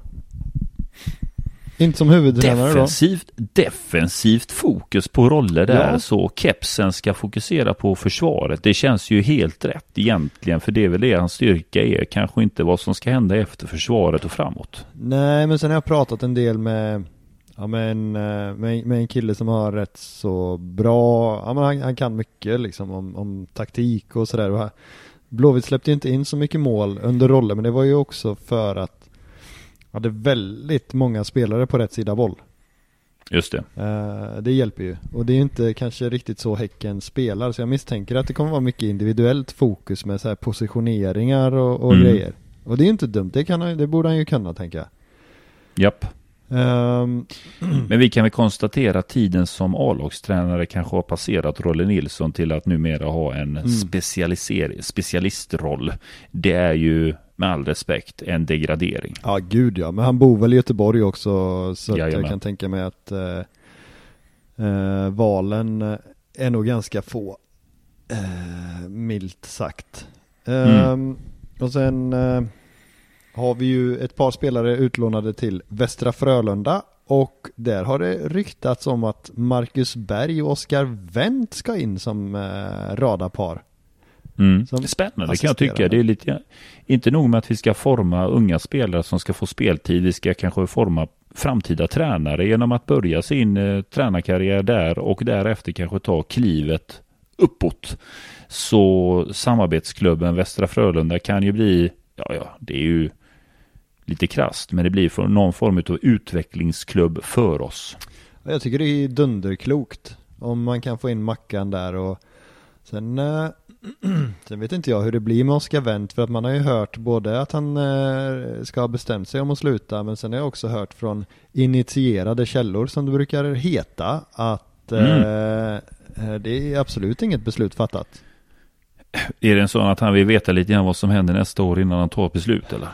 Inte som huvudtränare då. Defensivt, defensivt fokus på roller där Ja. så kepsen ska fokusera på försvaret. Det känns ju helt rätt egentligen för det är väl det hans styrka är. Kanske inte vad som ska hända efter försvaret och framåt. Nej, men sen har jag pratat en del med, ja, med, en, eh, med, med en kille som har rätt så bra, ja, men han, han kan mycket liksom om, om taktik och sådär. Blåvitt släppte ju inte in så mycket mål under roller, men det var ju också för att hade väldigt många spelare på rätt sida boll. Just det. Eh, det hjälper ju. Och det är ju inte kanske riktigt så Häcken spelar, så jag misstänker att det kommer vara mycket individuellt fokus med så här positioneringar och, och Mm. grejer. Och det är ju inte dumt, det, kan han, det borde han ju kunna tänka jag. Japp. Ehm, [clears throat] Men vi kan väl konstatera att tiden som A-lagstränare kanske har passerat Rolle Nilsson till att numera ha en Mm. specialiser- specialistroll. Det är ju med all respekt en degradering. ja, gud ja. Men han bor väl i Göteborg också, så att jag kan tänka mig att eh, eh, valen är nog ganska få. Eh, milt sagt. Ehm, Mm. Och sen eh, har vi ju ett par spelare utlånade till Västra Frölunda och där har det ryktats om att Marcus Berg och Oskar Wendt ska in som eh, radarpar. Mm. Som Spännande kan jag tycka. Det är lite, inte nog med att vi ska forma unga spelare som ska få speltid. Vi ska kanske forma framtida tränare genom att börja sin eh, tränarkarriär där och därefter kanske ta klivet uppåt. Så samarbetsklubben Västra Frölunda kan ju bli, ja ja, det är ju lite krasst, men det blir för någon form av utvecklingsklubb för oss. Jag tycker det är dunderklokt om man kan få in Mackan där och sen, eh, [clears throat] sen vet inte jag hur det blir med Oskar Wendt för att man har ju hört både att han eh, ska ha bestämt sig om att sluta men sen har jag också hört från initierade källor som det brukar heta att eh, eh, det är absolut inget beslut fattat. Är det en sån att han vill veta lite grann vad som händer nästa år innan han tar ett beslut eller?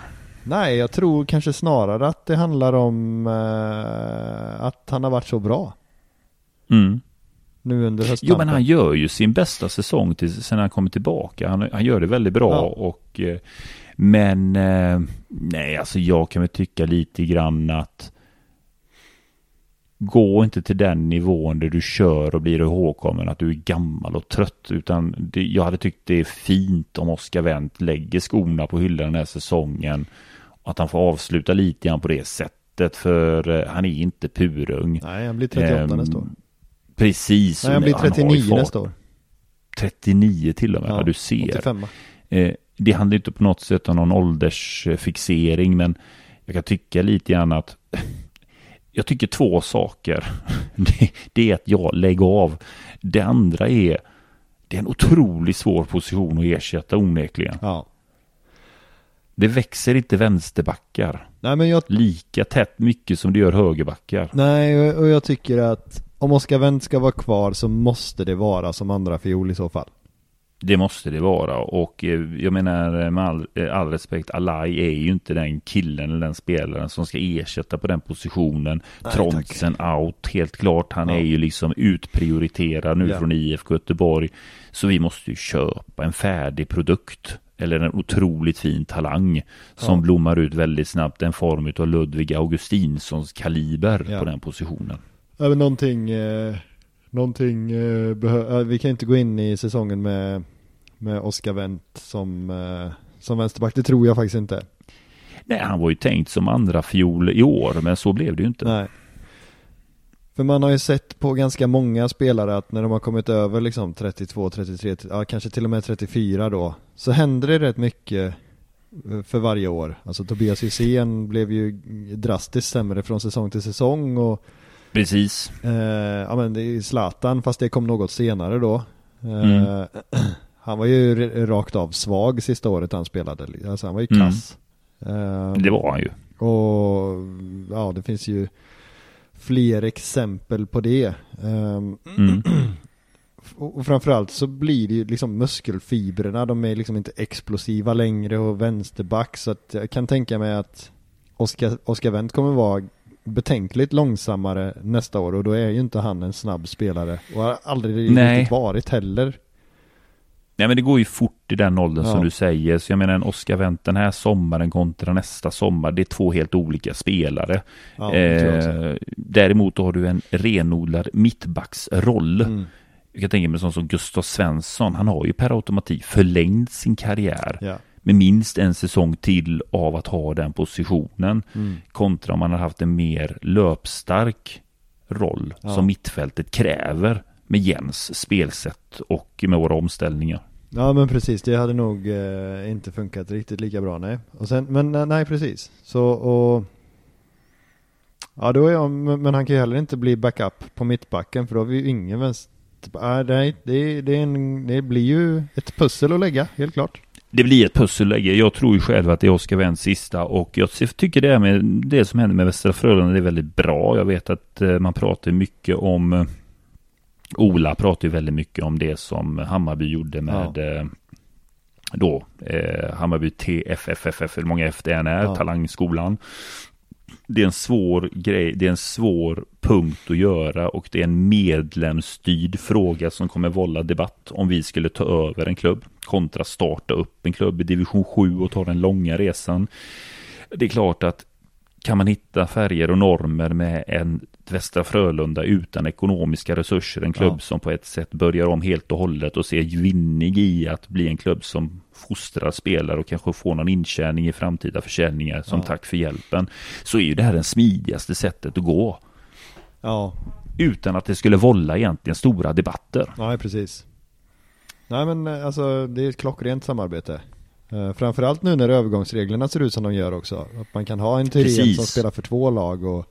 Nej, jag tror kanske snarare att det handlar om eh, att han har varit så bra Mm. nu under Jo, höstkampen. men han gör ju sin bästa säsong till, sen han kommer tillbaka. Han, han gör det väldigt bra Ja. och eh, men eh, nej, alltså jag kan väl tycka lite grann att gå inte till den nivån där du kör och blir ihågkommen att du är gammal och trött utan det, jag hade tyckt det är fint om Oskar Wendt lägger skorna på hyllan den här säsongen att han får avsluta lite grann på det sättet för eh, han är inte purung. Nej, han blir 38 Ehm, nästa år. Precis. Nej, han blir har ju 39 fart. nästa år. 39 till och med, ja, du ser. 85. Eh, det handlar inte på något sätt om någon åldersfixering, men jag kan tycka lite grann att [laughs] jag tycker två saker. [laughs] Det, det är att jag lägger av. Det andra är Det är en otroligt svår position att ersätta onekligen. Ja. Det växer inte vänsterbackar Nej men jag, lika tätt mycket som det gör högerbackar. nej och jag tycker att om Oskar Wendt ska vara kvar så måste det vara som andra fiol i så fall. Det måste det vara och eh, jag menar med all, eh, all respekt, Alai är ju inte den killen eller den spelaren som ska ersätta på den positionen. Nej, Trontsen out, helt klart. Han Ja. är ju liksom utprioriterad nu Ja. från IFK Göteborg. Så vi måste ju köpa en färdig produkt. Eller en otroligt fin talang som Ja. blommar ut väldigt snabbt. En form av Ludvig Augustinssons kaliber Ja. på den positionen. Även någonting, eh, någonting eh, behö- eh, vi kan inte gå in i säsongen med, med Oskar Wendt som, eh, som vänsterback, det tror jag faktiskt inte. Nej, han var ju tänkt som andra fiol i år, men så blev det ju inte. Nej. För man har ju sett på ganska många spelare att när de har kommit över liksom 32, 33, ja kanske till och med 34 då, så händer det rätt mycket eh, för varje år. Alltså Tobias Hysén blev ju drastiskt sämre från säsong till säsong och Precis. Eh, ja men det är Zlatan fast det kom något senare då. Eh, [clears throat] Han var ju rakt av svag sista året han spelade. Alltså han var ju Mm. kass. Eh, Det var han ju. Och ja det finns ju fler exempel på det. Eh, Mm. [clears throat] och och framförallt så blir det ju liksom muskelfibrerna, de är liksom inte explosiva längre och vänsterback så att jag kan tänka mig att Oskar, Oskar Wendt kommer vara betänkligt långsammare nästa år och då är ju inte han en snabb spelare och har aldrig Nej. riktigt varit heller. Nej men det går ju fort i den åldern Ja. som du säger. Så jag menar en Oscar Wendt den här sommaren kontra nästa sommar. Det är två helt olika spelare. Ja, eh, däremot har du en renodlad mittbacksroll. Mm. Jag kan tänka mig sån som Gustav Svensson. Han har ju per automatik förlängt sin karriär. Ja. Med minst en säsong till av att ha den positionen. Mm. Kontra om man har haft en mer löpstark roll som mittfältet kräver. Med Jens spelsätt och med våra omställningar. Ja men precis, det hade nog eh, inte funkat riktigt lika bra nej. Och sen, men eh, nej precis. Så och Ja då är jag, men han kan ju heller inte bli backup på mittbacken för då har vi ju ingen vänster nej, det, det, är en, det blir ju ett pussel att lägga, helt klart. Det blir ett pusselläge. Jag tror ju själv att det är Oskar Wendts sista och jag tycker det med det som händer med Västra Frölunda är väldigt bra. Jag vet att eh, man pratar mycket om eh, Ola pratar ju väldigt mycket om det som Hammarby gjorde med eh, då eh, Hammarby TFFFF, hur många F det än är, Ja. Talangskolan. Det är en svår grej, det är en svår punkt att göra och det är en medlemsstyrd fråga som kommer vålla debatt om vi skulle ta över en klubb kontra starta upp en klubb i division 7 och ta den långa resan. Det är klart att kan man hitta färger och normer med en Västra Frölunda utan ekonomiska resurser, en klubb Ja. som på ett sätt börjar om helt och hållet och ser vinnig i att bli en klubb som fostrar spelare och kanske får någon intjäning i framtida försäljningar som Ja. tack för hjälpen, så är ju det här det smidigaste sättet att gå. Ja, Utan att det skulle vålla egentligen stora debatter. nej precis. Nej men eh, alltså det är ett klockrent samarbete. Eh, framförallt nu när övergångsreglerna ser ut som de gör också. Att man kan ha en Precis. som spelar för två lag och,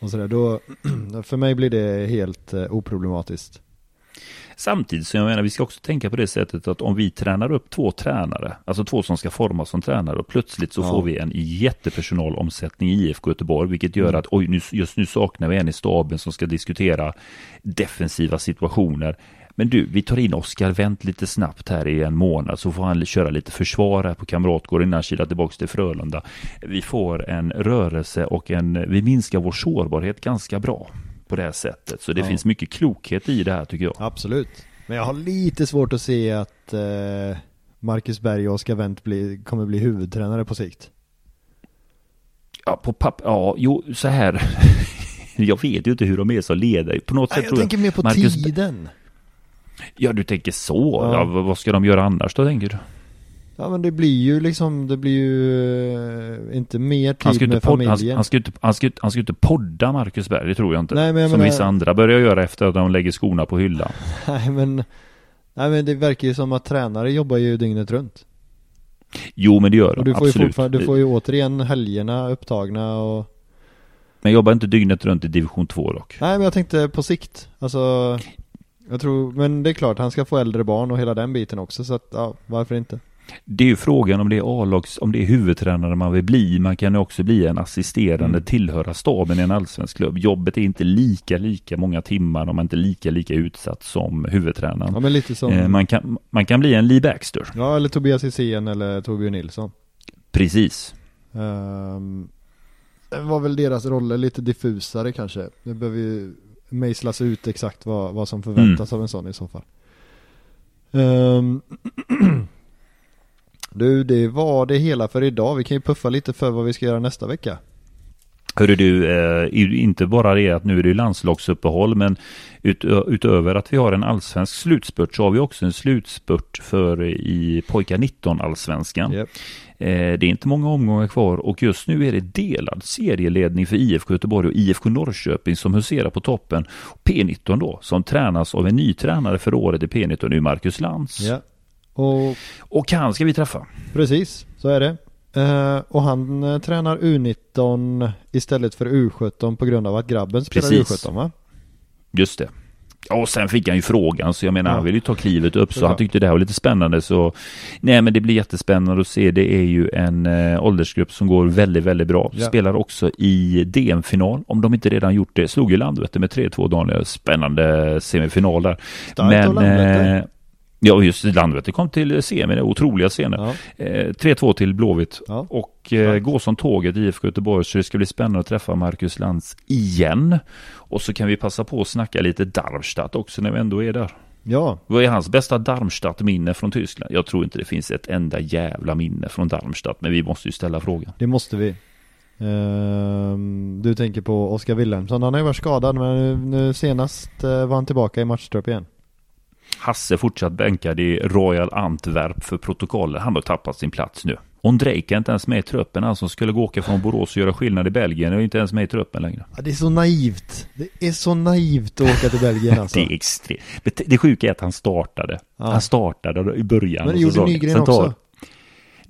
och sådär. Då, [clears throat] för mig blir det helt eh, oproblematiskt. Samtidigt som jag menar, vi ska också tänka på det sättet att om vi tränar upp två tränare, alltså två som ska formas som tränare och plötsligt så Ja. får vi en jättepersonalomsättning i IFK Göteborg, vilket gör Mm. att oj, nu, just nu saknar vi en i staben som ska diskutera defensiva situationer. Men du, vi tar in Oskar Wendt lite snabbt här i en månad så får han köra lite försvar här på Kamratgården innan han kilar tillbaka till Frölunda. Vi får en rörelse och en, vi minskar vår sårbarhet ganska bra på det här sättet. Så det Ja. finns mycket klokhet i det här tycker jag. Absolut. Men jag har lite svårt att se att eh, Marcus Berg och Oskar Wendt bli, kommer bli huvudtränare på sikt. Ja, på papp, ja, jo, så här. [laughs] jag vet ju inte hur de är som ledare. På något sätt jag tror tänker mer på Marcus- tiden. Ja, du tänker så. Ja. Ja. vad ska de göra annars då, tänker du? Ja men det blir ju liksom, det blir ju eh, inte mer Han ska tid ju med inte, podda, han, familjen. han, ska ju inte, han, ska, ju han ska ju inte podda Marcus Berg, det tror jag inte. Nej, men jag Som menar- vissa andra börjar göra efter att de lägger skorna på hyllan. [laughs] Nej men, nej men det verkar ju som att tränare jobbar ju dygnet runt. Jo, men det gör de, du får ju absolut. fortfarande, du får ju återigen helgerna upptagna och Men jobbar inte dygnet runt i division 2 dock. Nej men jag tänkte på sikt, alltså Jag tror, men det är klart, han ska få äldre barn och hela den biten också, så att, ja, varför inte? Det är ju frågan om det är A-lags, om det är huvudtränare man vill bli. Man kan ju också bli en assisterande, Mm. tillhöra staben i en allsvensk klubb. Jobbet är inte lika, lika många timmar och man är inte lika, lika utsatt som huvudtränaren. Ja men lite som, Eh, man, kan, man kan bli en Lee Baxter. ja eller Tobias Hysén eller Torbjörn Nilsson. Precis. Um, det var väl deras roller lite diffusare kanske. Det behöver ju mejslas ut exakt vad, vad som förväntas av en sån i så fall. Ehm, [clears throat] du, det var det hela för idag. Vi kan ju puffa lite för vad vi ska göra nästa vecka. Hörru du, eh, inte bara det att nu är det landslagsuppehåll, men ut, utöver att vi har en allsvensk slutspurt så har vi också en slutspurt för i pojkar 19 allsvenskan. Yep. Eh, det är inte många omgångar kvar och just nu är det delad serieledning för IFK Göteborg och IFK Norrköping som huserar på toppen. P19 då, som tränas av en ny tränare för året i P19, nu Marcus Lantz. Ja. Och Och han ska vi träffa. precis, så är det. Eh, och han eh, tränar U19 istället för U17 på grund av att grabben spelar Precis. U17 va? Just det. Ja, Och sen fick han ju frågan, så jag menar, Ja. han vill ju ta klivet upp, så Såklart. han tyckte det här var lite spännande. Så nej, men det blir jättespännande att se. Det är ju en eh, åldersgrupp som går väldigt, väldigt bra. Ja. Spelar också i DM-final, om de inte redan gjort det. Slog ju Landvetter med 3-2 Daniel. Spännande semifinal där. Starkt av Eh, Ja, just det. Landvetter kom till semi, det är otroliga scener. Ja. Eh, 3-2 till Blåvitt. Ja. Och eh, Starkt. gå som tåget IFK Göteborg så det ska bli spännande att träffa Marcus Lantz igen. Och så kan vi passa på att snacka lite Darmstadt också när vi ändå är där. ja, Vad är hans bästa Darmstadt-minne från Tyskland? Jag tror inte det finns ett enda jävla minne från Darmstadt, men vi måste ju ställa frågan. det måste vi. Ehm, du tänker på Oskar Wilhelmsson, han har ju varit skadad men nu, nu senast eh, var han tillbaka i matchtrupp igen. Hasse fortsatt bänkad i Royal Antwerp för protokollet. Han har tappat sin plats nu. Ondrejka är inte ens med i truppen. Han som skulle gå åka från Borås och göra skillnad i Belgien är inte ens med i truppen längre. Ja, det är så naivt. Det är så naivt att åka till Belgien [laughs] alltså. Det är extremt. Det sjuka är att han startade. Ja. Han startade i början. Men det gjorde. Nygren också.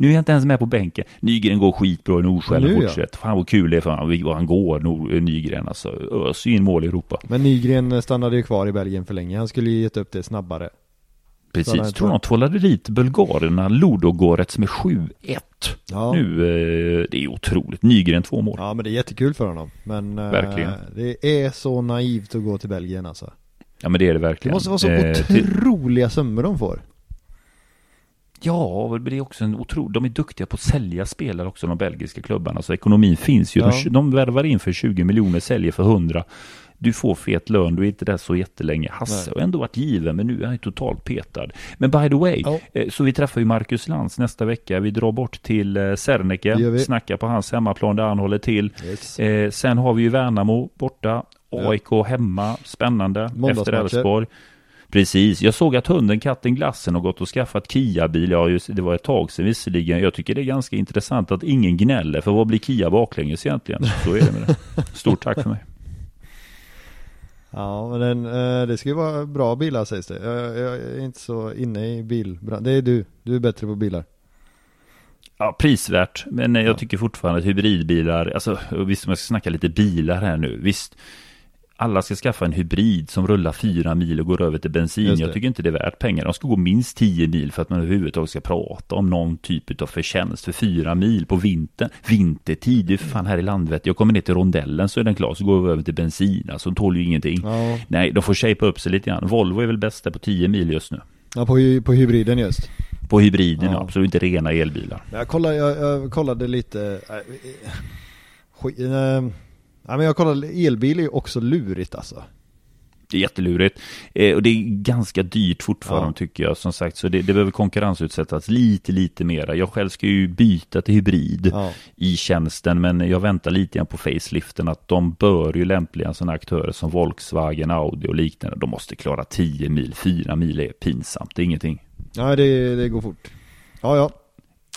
Nu är jag inte ens med på bänken. Nygren går skitbra i Nordsjälv Nu, och ja. fortsätter. Fan vad kul det är för honom. Vad han går, Nor- Nygren alltså. Öser in mål i Europa. Men Nygren stannade ju kvar i Belgien för länge. Han skulle ju gett upp det snabbare. Han Precis. Tror de tvålade dit bulgarerna Ludogorets med 7-1. Ja. Nu, eh, det är otroligt. Nygren två mål. Ja men det är jättekul för honom. Men eh, Verkligen. det är så naivt att gå till Belgien alltså. Ja men det är det Det verkligen. måste vara så Eh, till- otroliga summor de får. Ja, det är också en otro... De är duktiga på att sälja spelare också, de belgiska klubbarna. Så ekonomin finns ju. Ja. De, de värvar in för 20 miljoner, säljer för 100. Du får fet lön, du är inte där så jättelänge. Hasse har ändå varit given, men nu är han totalt petad. Men by the way, Ja. eh, så vi träffar ju Marcus Lantz nästa vecka. Vi drar bort till eh, Serneke, snackar på hans hemmaplan där han håller till. Yes. Eh, sen har vi ju Värnamo borta, Ja. AIK hemma, spännande, efter. Elfsborg. Precis, jag såg att hunden, katten, glassen har gått och skaffat Kia-bil. Ja, just, det var ett tag sedan visserligen. Jag tycker det är ganska intressant att ingen gnäller, för vad blir Kia baklänges egentligen? Så är det med det. Stort tack för mig. Ja men den, eh, det ska ju vara bra bilar sägs det. Jag, jag är inte så inne i bilbranschen. Det är du. Du är bättre på bilar. Ja, prisvärt, men eh, jag Ja. tycker fortfarande att hybridbilar, alltså visst om jag ska snacka lite bilar här nu, visst alla ska skaffa en hybrid som rullar fyra mil och går över till bensin. Jag tycker inte det är värt pengar. De ska gå minst 10 mil för att man överhuvudtaget ska prata om någon typ av förtjänst för fyra mil på vintern. Vintertid, det är för fan här i Landvetter. Jag kommer ner till rondellen så är den klar, så går vi över till bensin. Alltså de tål ju ingenting. Ja, Nej, de får shapea upp sig lite grann. Volvo är väl bäst där på 10 mil just nu. ja på, på hybriden just. På hybriden, Ja. absolut inte rena elbilar. Jag kollade, jag, jag kollade lite. Äh, äh, ja, men jag kollade, elbil är ju också lurigt alltså. Det är jättelurigt. Eh, och det är ganska dyrt fortfarande Ja. tycker jag som sagt. Så det, det behöver konkurrensutsättas lite, lite mera. Jag själv ska ju byta till hybrid Ja. i tjänsten. Men jag väntar lite grann på faceliften. Att de bör ju lämpligen sådana aktörer som Volkswagen, Audi och liknande. De måste klara 10 mil. 4 mil är pinsamt. Det är ingenting. Ja det, det går fort. Ja ja.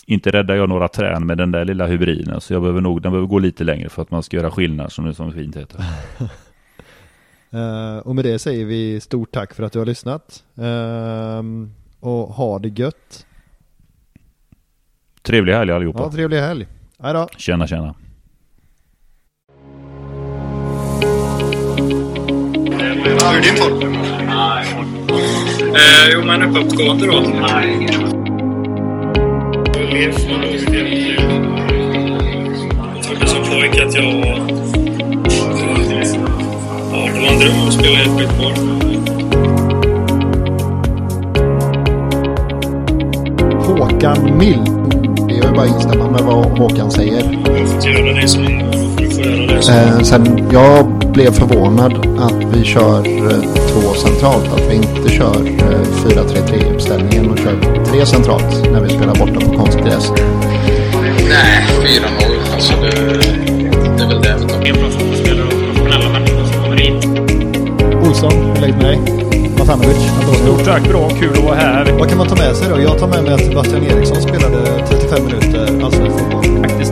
Inte räddar jag några trän med den där lilla hybriden. Så jag behöver nog, den behöver gå lite längre för att man ska göra skillnad som det som fint heter. [laughs] Eh, och med det säger vi stort tack för att du har lyssnat. Ehm, och ha det gött. Trevlig helg allihopa. Ja, trevlig helg. Hej då. Tjena, tjena. Hur är din form? Eh, jo, men uppåtgående då. Jag trodde som pojke att jag var... Ja, det var en dröm att spela i. Håkan Mild. Det är väl bara att instämma med vad Håkan säger. Jag har fått göra det som... Får göra det som... Eh, sen jag blev förvånad att vi kör eh, två centralt. Att vi inte kör eh, 4-3-3 uppställningen och kör tre centralt när vi spelar borta på konstgräs. Nej, 4-0. Alltså det, det är väl det. En bra fotbollsspelare och professionella människor som kommer in. Olsson, lägg mig. Matanovic, Antonio. Stort tack, bra, kul att vara här. Vad kan man ta med sig då? Jag tar med mig att Sebastian Eriksson spelade 35 minuter allsvensk fotboll.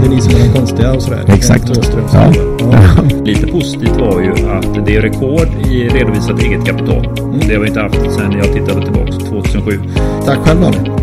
Det är ni som är konstiga och sådär. Exakt. Åström, Ja. ja. Lite positivt var ju att det är rekord i redovisat eget kapital. Det har vi inte haft sedan jag tittade tillbaka 2007. Tack själv Daniel.